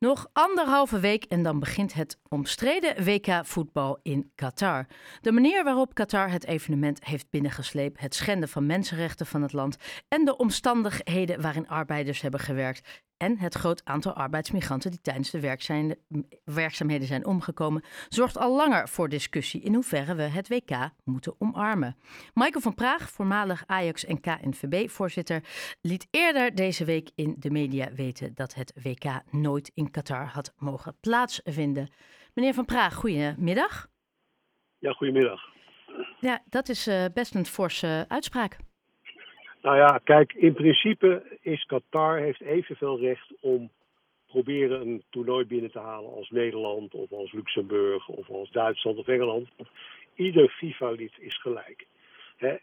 Nog anderhalve week en dan begint het omstreden WK voetbal in Qatar. De manier waarop Qatar het evenement heeft binnengesleept, het schenden van mensenrechten van het land en de omstandigheden waarin arbeiders hebben gewerkt en het groot aantal arbeidsmigranten die tijdens de werkzaamheden zijn omgekomen, zorgt al langer voor discussie in hoeverre we het WK moeten omarmen. Michael van Praag, voormalig Ajax en KNVB-voorzitter, liet eerder deze week in de media weten dat het WK nooit in Qatar had mogen plaatsvinden. Meneer van Praag, goedemiddag. Ja, goedemiddag. Ja, dat is uh, best een forse uitspraak. Nou ja, kijk, in principe is Qatar heeft evenveel recht om proberen een toernooi binnen te halen als Nederland of als Luxemburg of als Duitsland of Engeland. Ieder FIFA-lid is gelijk.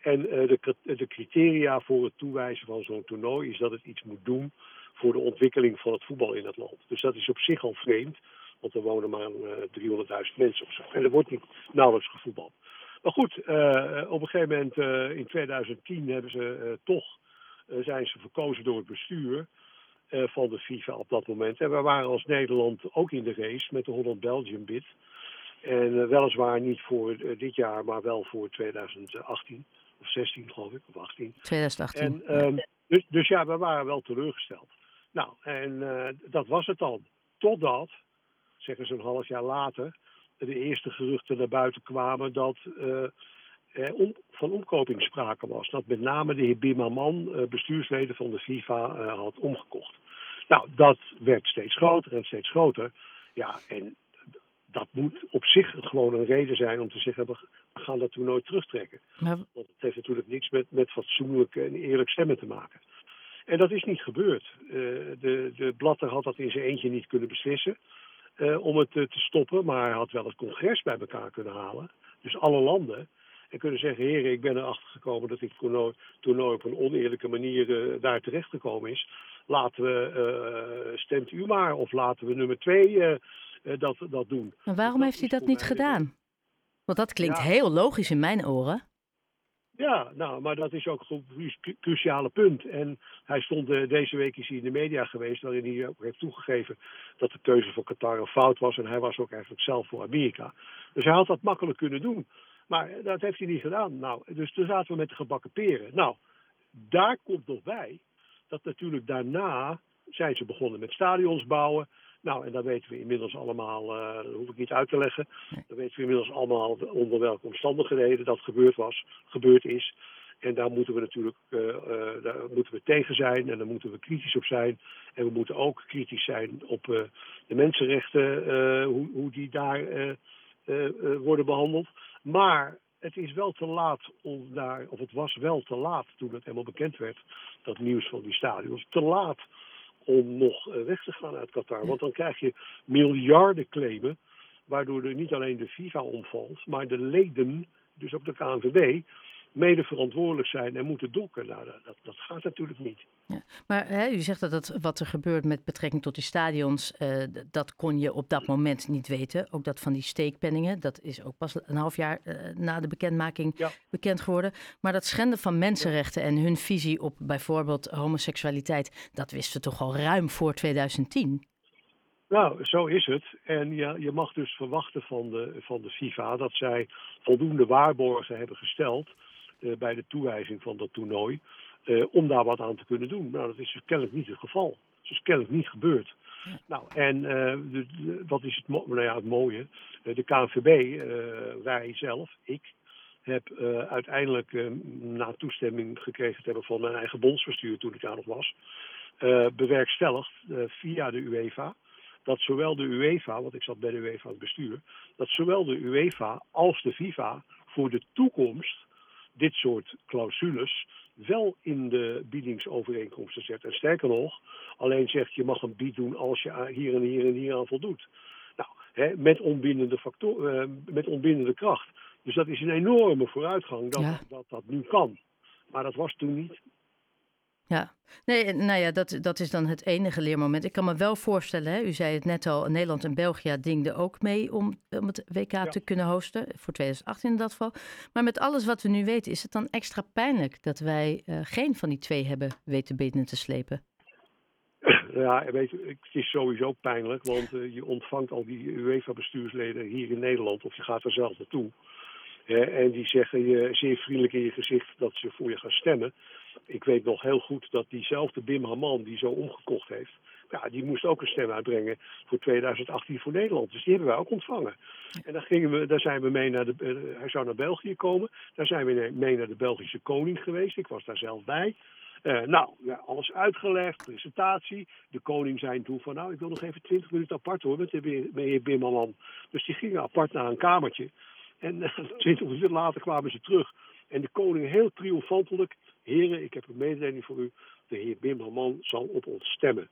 en uh, de, criteria voor het toewijzen van zo'n toernooi is dat het iets moet doen voor de ontwikkeling van het voetbal in het land. Dus dat is op zich al vreemd, want er wonen maar uh, 300.000 mensen of zo. En er wordt niet nauwelijks gevoetbald. Maar goed, uh, op een gegeven moment uh, in 2010 hebben ze uh, toch, zijn ze verkozen door het bestuur van de FIFA op dat moment. En we waren als Nederland ook in de race met de Holland-Belgium bid. En weliswaar niet voor dit jaar, maar wel voor 2018 of 16 geloof ik, of 18. 2018. En, um, dus, dus, ja, we waren wel teleurgesteld. Nou, en dat was het dan. Totdat, zeggen ze een half jaar later, de eerste geruchten naar buiten kwamen dat uh, er om, van omkoping sprake was. Dat met name de heer Bimaman, uh, bestuursleden van de FIFA, uh, had omgekocht. Nou, dat werd steeds groter en steeds groter. Ja, en dat moet op zich gewoon een reden zijn om te zeggen: we gaan dat toen nooit terugtrekken. Maar... Want het heeft natuurlijk niets met, met fatsoenlijk en eerlijk stemmen te maken. En dat is niet gebeurd. de, de Blatter had dat in zijn eentje niet kunnen beslissen uh, om het uh, te stoppen. Maar hij had wel het congres bij elkaar kunnen halen. Dus alle landen. En kunnen zeggen, heren, ik ben erachter gekomen dat dit toernooi, toernooi op een oneerlijke manier uh, daar terecht gekomen is. Laten we, stemt u maar, of laten we nummer twee dat, dat doen. Maar waarom heeft hij dat niet gedaan? Want dat klinkt ja. heel logisch in mijn oren. Ja, nou, maar dat is ook een cruciale punt. En hij stond uh, deze week is hij in de media geweest, waarin hij ook heeft toegegeven dat de keuze voor Qatar een fout was. En hij was ook eigenlijk zelf voor Amerika. Dus hij had dat makkelijk kunnen doen. Maar dat heeft hij niet gedaan. Nou, dus toen zaten we met de gebakken peren. Nou, daar komt nog bij dat natuurlijk daarna zijn ze begonnen met stadions bouwen. Nou, en dat weten we inmiddels allemaal, uh, dat hoef ik niet uit te leggen. Dan weten we inmiddels allemaal onder welke omstandigheden dat gebeurd was, gebeurd is. En daar moeten we natuurlijk uh, uh, daar moeten we tegen zijn en daar moeten we kritisch op zijn. En we moeten ook kritisch zijn op de mensenrechten, hoe, hoe, die daar worden behandeld. Maar het is wel te laat om daar, of het was wel te laat toen het helemaal bekend werd, dat nieuws van die stadions, te laat om nog eh, weg te gaan uit Qatar. Want dan krijg je miljarden claimen, waardoor er niet alleen de FIFA omvalt, maar de leden, dus ook de KNVB, mede verantwoordelijk zijn en moeten dokken. Nou, dat, dat gaat natuurlijk niet. Ja, maar hè, u zegt dat het, wat er gebeurt met betrekking tot die stadions, uh, dat kon je op dat moment niet weten. Ook dat van die steekpenningen, dat is ook pas een half jaar uh, na de bekendmaking ja. bekend geworden. Maar dat schenden van mensenrechten en hun visie op bijvoorbeeld homoseksualiteit, dat wisten we toch al ruim voor 2010. Nou, zo is het. En ja, je mag dus verwachten van de, van de FIFA dat zij voldoende waarborgen hebben gesteld bij de toewijzing van dat toernooi. Uh, om daar wat aan te kunnen doen. Nou, dat is dus kennelijk niet het geval. Dat is kennelijk niet gebeurd. Ja. Nou, en uh, de, de, wat is het, nou ja, het mooie? de KNVB, wij zelf, ik, heb uiteindelijk na toestemming gekregen te hebben van mijn eigen bondsbestuur toen ik daar nog was, bewerkstelligd via de UEFA dat zowel de UEFA, want ik zat bij de UEFA het bestuur, dat zowel de UEFA als de FIFA voor de toekomst dit soort clausules wel in de biedingsovereenkomsten zet. En sterker nog, alleen zegt je mag een bied doen als je hier en hier en hier aan voldoet. Nou, hè, met, onbindende factor, uh, met onbindende kracht. Dus dat is een enorme vooruitgang dat, ja. dat dat nu kan. Maar dat was toen niet. Ja, nee, nou ja, dat, dat is dan het enige leermoment. Ik kan me wel voorstellen, hè, u zei het net al, Nederland en België dingden ook mee om, om het WK ja. te kunnen hosten, voor 2018 in dat geval. Maar met alles wat we nu weten, is het dan extra pijnlijk dat wij uh, geen van die twee hebben weten binnen te slepen? Ja, weet je, het is sowieso pijnlijk, want je ontvangt al die UEFA-bestuursleden hier in Nederland, of je gaat er zelf naartoe. en die zeggen je zeer vriendelijk in je gezicht dat ze voor je gaan stemmen. Ik weet nog heel goed dat diezelfde Bim Haman, die zo omgekocht heeft, ja, die moest ook een stem uitbrengen voor 2018 voor Nederland. Dus die hebben wij ook ontvangen. En daar, gingen we, daar zijn we mee naar de. Uh, hij zou naar België komen. Daar zijn we mee naar de Belgische koning geweest. Ik was daar zelf bij. Uh, nou, ja, alles uitgelegd, presentatie. De koning zei toen van, nou, ik wil nog even 20 minuten apart hoor met de heer Bimmerman. Dus die gingen apart naar een kamertje. En uh, 20 minuten later kwamen ze terug. En de koning heel triomfantelijk, heren, ik heb een mededeling voor u. De heer Bimmerman zal op ons stemmen.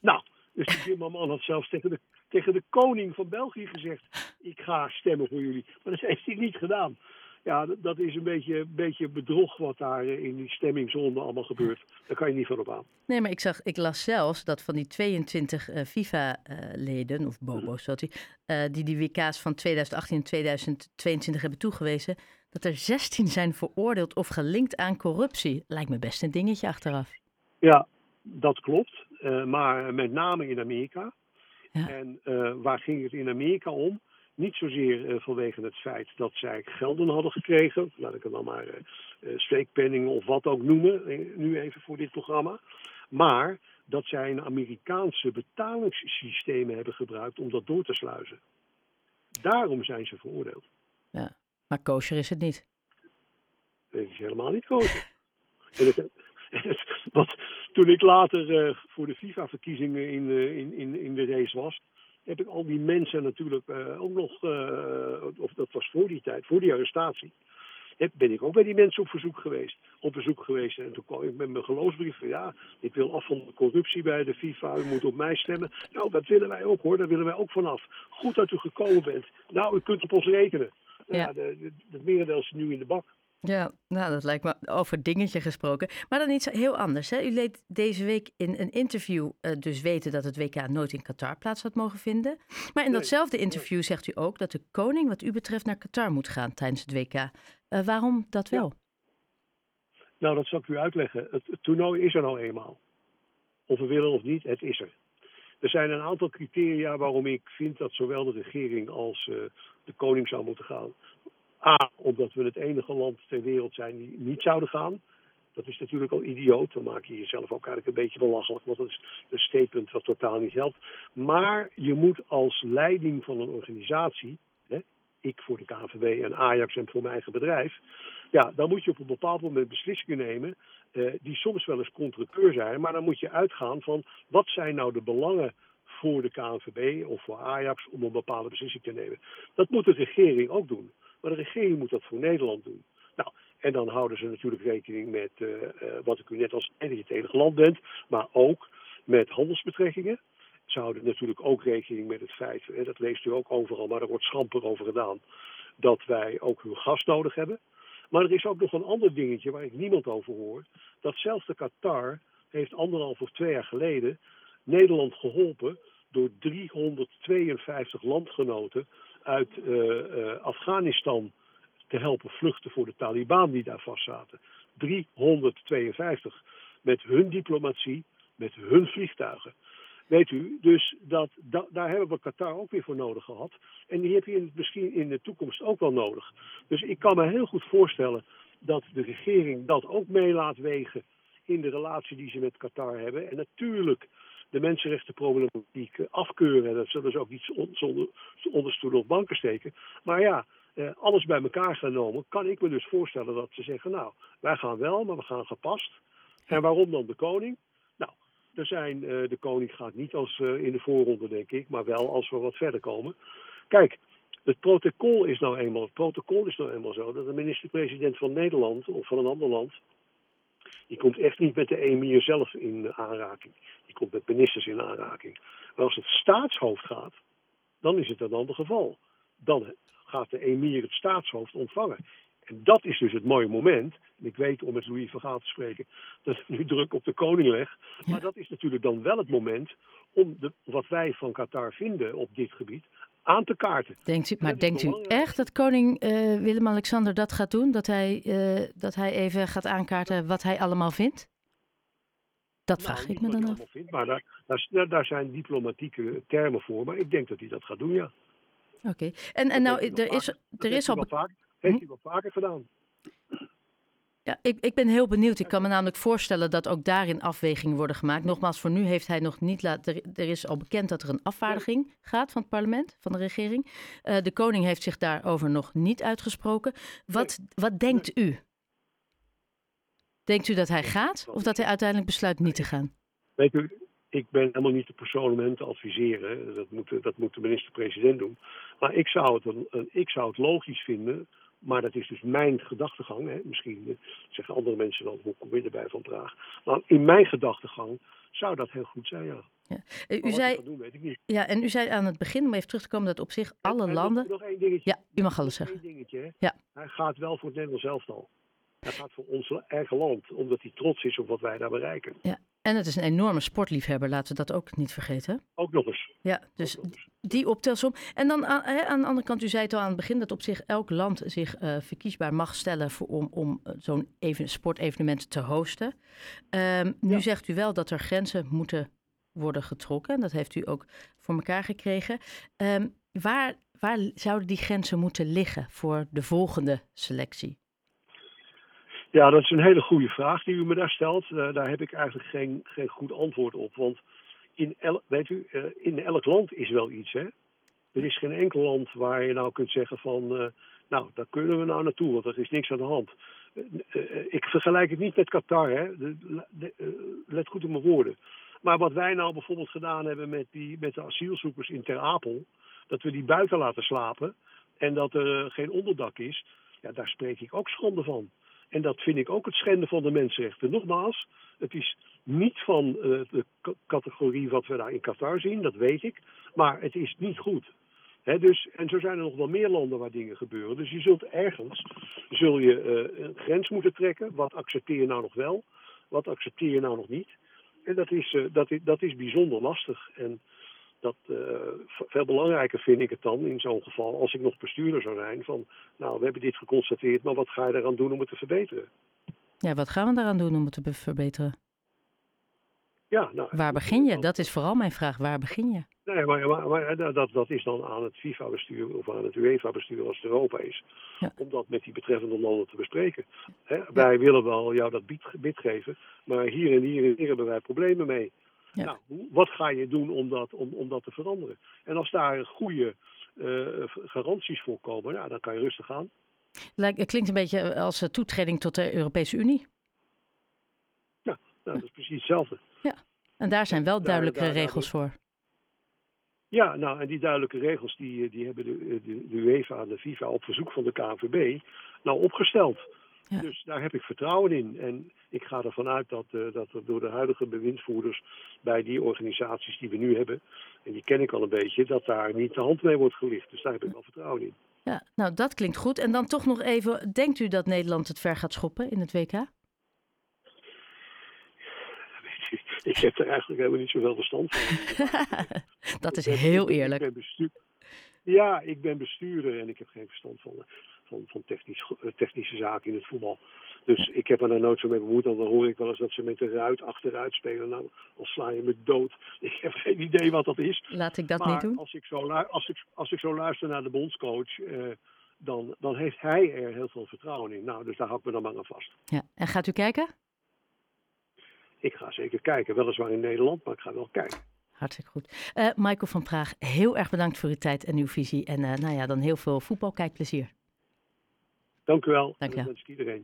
Nou, dus die Timmerman had zelfs tegen de, tegen de koning van België gezegd: Ik ga stemmen voor jullie. Maar dat heeft hij niet gedaan. Ja, dat is een beetje, beetje bedrog wat daar eh, in die stemmingzone allemaal gebeurt. Daar kan je niet van op aan. Nee, maar ik, zag, ik las zelfs dat van die 22 uh, FIFA-leden, of Bobo's, uh, die die WK's van 2018 en 2022 hebben toegewezen, dat er 16 zijn veroordeeld of gelinkt aan corruptie. Lijkt me best een dingetje achteraf. Ja, dat klopt. Uh, maar met name in Amerika. Ja. En uh, waar ging het in Amerika om? Niet zozeer uh, vanwege het feit dat zij gelden hadden gekregen, laat ik het dan maar steekpenningen of wat ook noemen, nu even voor dit programma. Maar dat zij een Amerikaanse betalingssystemen hebben gebruikt om dat door te sluizen. Daarom zijn ze veroordeeld. Ja, maar kosher is het niet. Het is helemaal niet kosher. en het, wat, toen ik later uh, voor de FIFA-verkiezingen in, uh, in, in, in de race was, heb ik al die mensen natuurlijk uh, ook nog, of dat was voor die tijd, voor die arrestatie, heb, ben ik ook bij die mensen op verzoek geweest. Op bezoek geweest. En toen kwam ik met mijn geloofsbrief van ja, ik wil af van de corruptie bij de FIFA, u moet op mij stemmen. Nou, dat willen wij ook hoor, daar willen wij ook vanaf. Goed dat u gekomen bent. Nou, u kunt op ons rekenen. Ja. de, het merendeel is nu in de bak. Ja, nou, dat lijkt me over dingetje gesproken. Maar dan iets heel anders. Hè? U leed deze week in een interview uh, dus weten dat het WK nooit in Qatar plaats had mogen vinden. Maar in datzelfde interview zegt u ook dat de koning wat u betreft naar Qatar moet gaan tijdens het WK. Uh, waarom dat wel? Ja. Nou, dat zal ik u uitleggen. Het, het toernooi is er nou eenmaal. Of we willen of niet, het is er. Er zijn een aantal criteria waarom ik vind dat zowel de regering als uh, de koning zou moeten gaan. A, omdat we het enige land ter wereld zijn die niet zouden gaan. Dat is natuurlijk al idioot. Dan maak je jezelf ook eigenlijk een beetje belachelijk, want dat is een statement wat totaal niet helpt. Maar je moet als leiding van een organisatie, hè, ik voor de KNVB en Ajax en voor mijn eigen bedrijf, ja, dan moet je op een bepaald moment beslissingen nemen eh, die soms wel eens contrakeur zijn, maar dan moet je uitgaan van wat zijn nou de belangen voor de KNVB of voor Ajax om een bepaalde beslissing te nemen. Dat moet de regering ook doen. Maar de regering moet dat voor Nederland doen. Nou, en dan houden ze natuurlijk rekening met uh, uh, wat ik u net al zei, dat enige land bent, maar ook met handelsbetrekkingen. Ze houden natuurlijk ook rekening met het feit, en dat leest u ook overal, maar er wordt schamper over gedaan, dat wij ook hun gas nodig hebben. Maar er is ook nog een ander dingetje waar ik niemand over hoor. Dat zelfs de Qatar heeft anderhalf of twee jaar geleden Nederland geholpen door 352 landgenoten uit uh, uh, Afghanistan te helpen vluchten voor de Taliban die daar vastzaten. 352 met hun diplomatie, met hun vliegtuigen. Weet u, dus dat, da, daar hebben we Qatar ook weer voor nodig gehad. En die heb je misschien in de toekomst ook wel nodig. Dus ik kan me heel goed voorstellen dat de regering dat ook mee laat wegen in de relatie die ze met Qatar hebben. En natuurlijk de mensenrechtenproblematiek afkeuren. Dat zullen ze ook niet zonder, onder stoelen of banken steken. Maar ja, eh, alles bij elkaar genomen, kan ik me dus voorstellen dat ze zeggen: Nou, wij gaan wel, maar we gaan gepast. En waarom dan de koning? Er zijn, uh, de koning gaat niet als uh, in de voorronde, denk ik, maar wel als we wat verder komen. Kijk, het protocol is nou eenmaal, het protocol is nou eenmaal zo dat de minister-president van Nederland of van een ander land die komt echt niet met de emir zelf in aanraking. Die komt met ministers in aanraking. Maar als het staatshoofd gaat, dan is het een ander geval. Dan gaat de emir het staatshoofd ontvangen. En dat is dus het mooie moment. En ik weet om met Louis van Gaal te spreken dat ik nu druk op de koning leg. Maar dat is natuurlijk dan wel het moment om de, wat wij van Qatar vinden op dit gebied aan te kaarten. Denkt u, maar denkt u echt dat koning uh, Willem-Alexander dat gaat doen? Dat hij, uh, dat hij even gaat aankaarten wat hij allemaal vindt? Dat vraag Nou, ik niet me dan af. allemaal vindt, maar daar, daar, daar- zijn diplomatieke termen voor. Maar ik denk dat hij dat gaat doen, ja. Oké. En, en nou, er is, er is al. Heeft Hm? hij wel vaker gedaan. Ja, ik, ik ben heel benieuwd. Ik kan me namelijk voorstellen dat ook daarin afwegingen worden gemaakt. Nogmaals, voor nu heeft hij nog niet laten. Er, er is al bekend dat er een afvaardiging gaat van het parlement, van de regering. Eh, de koning heeft zich daarover nog niet uitgesproken. Wat, wat denkt u? Denkt u dat hij gaat of dat hij uiteindelijk besluit niet te gaan? Weet u, ik ben helemaal niet de persoon om hem te adviseren. Dat moet, dat moet de minister-president doen. Maar ik zou, het een- ik zou het logisch vinden. Maar dat is dus mijn gedachtegang. Hè. Misschien eh, zeggen andere mensen dan, hoe kom je erbij van Praag? Maar in mijn gedachtegang zou dat heel goed zijn, ja. Eh, Maar U zei, doen, weet ik niet. ja, en u zei aan het begin, om even terug te komen, dat op zich alle En landen. Nog, één dingetje. Ja, u mag alles zeggen. één dingetje, hè. Ja. Hij gaat wel voor het Nederlands elftal. Hij gaat voor ons eigen land, omdat hij trots is op wat wij daar bereiken. Ja. En het is een enorme sportliefhebber, laten we dat ook niet vergeten. Ook nog eens. Ja, dus die optelsom. En dan aan, hè, aan de andere kant, u zei het al aan het begin, dat op zich elk land zich eh, verkiesbaar mag stellen voor, om, om eh, zo'n even, sportevenement te hosten. Ehm, nu Ja. zegt u wel dat er grenzen moeten worden getrokken. Dat heeft u ook voor elkaar gekregen. Ehm, waar, waar zouden die grenzen moeten liggen voor de volgende selectie? Ja, dat is een hele goede vraag die u me daar stelt. Eh, daar heb ik eigenlijk geen, geen goed antwoord op. Want in, weet u, eh, in elk land is wel iets. Hè? Er is geen enkel land waar je nou kunt zeggen van... eh, nou, daar kunnen we nou naartoe, want er is niks aan de hand. Ik vergelijk het niet met Qatar, hè. De- de- let goed op mijn woorden. Maar wat wij nou bijvoorbeeld gedaan hebben met, die, met de asielzoekers in Ter Apel... dat we die buiten laten slapen en dat er geen onderdak is... ja, daar spreek ik ook schande van. En dat vind ik ook het schenden van de mensenrechten. Nogmaals, het is niet van eh, de categorie wat we daar in Qatar zien, dat weet ik. Maar het is niet goed. Dus, en zo zijn er nog wel meer landen waar dingen gebeuren. Dus je zult ergens zul je, eh, een grens moeten trekken. Wat accepteer je nou nog wel? Wat accepteer je nou nog niet? En dat is, eh, dat is, dat is bijzonder lastig. En dat, eh, veel belangrijker vind ik het dan in zo'n geval, als ik nog bestuurder zou zijn, van nou, we hebben dit geconstateerd, maar wat ga je eraan doen om het te verbeteren? Ja, wat gaan we daaraan doen om het te be- verbeteren? Ja, nou, Waar begin je? Dat is vooral mijn vraag. Waar begin je? Nee, maar, maar, maar dat- dat, is dan aan het FIFA-bestuur of aan het UEFA-bestuur als het Europa is. Ja. Om dat met die betreffende landen te bespreken. Hè, Wij willen wel jou dat bid geven, maar hier en hier en hier hebben wij problemen mee. Ja. Nou, wat ga je doen om dat, om, om dat te veranderen? En als daar goede eh, garanties voor komen, ja, dan kan je rustig aan. Lijkt, het klinkt een beetje als eh, toetreding tot de Europese Unie. Nou, dat is precies hetzelfde. En daar zijn wel daar- daar- regels voor. Ja, nou, en die duidelijke regels die, die hebben de, de, de UEFA en de FIFA op verzoek van de KNVB nou opgesteld. Ja. Dus daar heb ik vertrouwen in. En ik ga ervan uit dat, eh, dat er door de huidige bewindsvoerders bij die organisaties die we nu hebben, en die ken ik al een beetje, dat daar niet de hand mee wordt gelicht. Dus daar heb ik wel vertrouwen in. Ja, nou, dat klinkt goed. En dan toch nog even, denkt u dat Nederland het ver gaat schoppen in het WK? Ik heb er eigenlijk helemaal niet zoveel verstand van. dat is heel eerlijk. Ik ben bestuur... Ja, ik ben bestuurder en ik heb geen verstand van, van, van technisch, eh, technische zaken in het voetbal. Dus ik heb er daar nooit zo mee bemoeid. Dan hoor ik wel eens dat ze met de ruit achteruit spelen. Nou, dan sla je me dood. Ik heb geen idee wat dat is. Laat ik dat maar niet doen. Als ik, zo als, ik, als ik zo luister naar de bondscoach, eh, dan, dan heeft hij er heel veel vertrouwen in. Nou, dus daar hou ik me dan maar aan vast. Ja. En gaat u kijken? Ik ga zeker kijken. Weliswaar in Nederland, maar ik ga wel kijken. Hartstikke goed. Eh, Michael van Praag, heel erg bedankt voor uw tijd en uw visie. En nou ja, dan heel veel voetbalkijkplezier. Dank u wel. Dank u En wel. dat wens ik iedereen.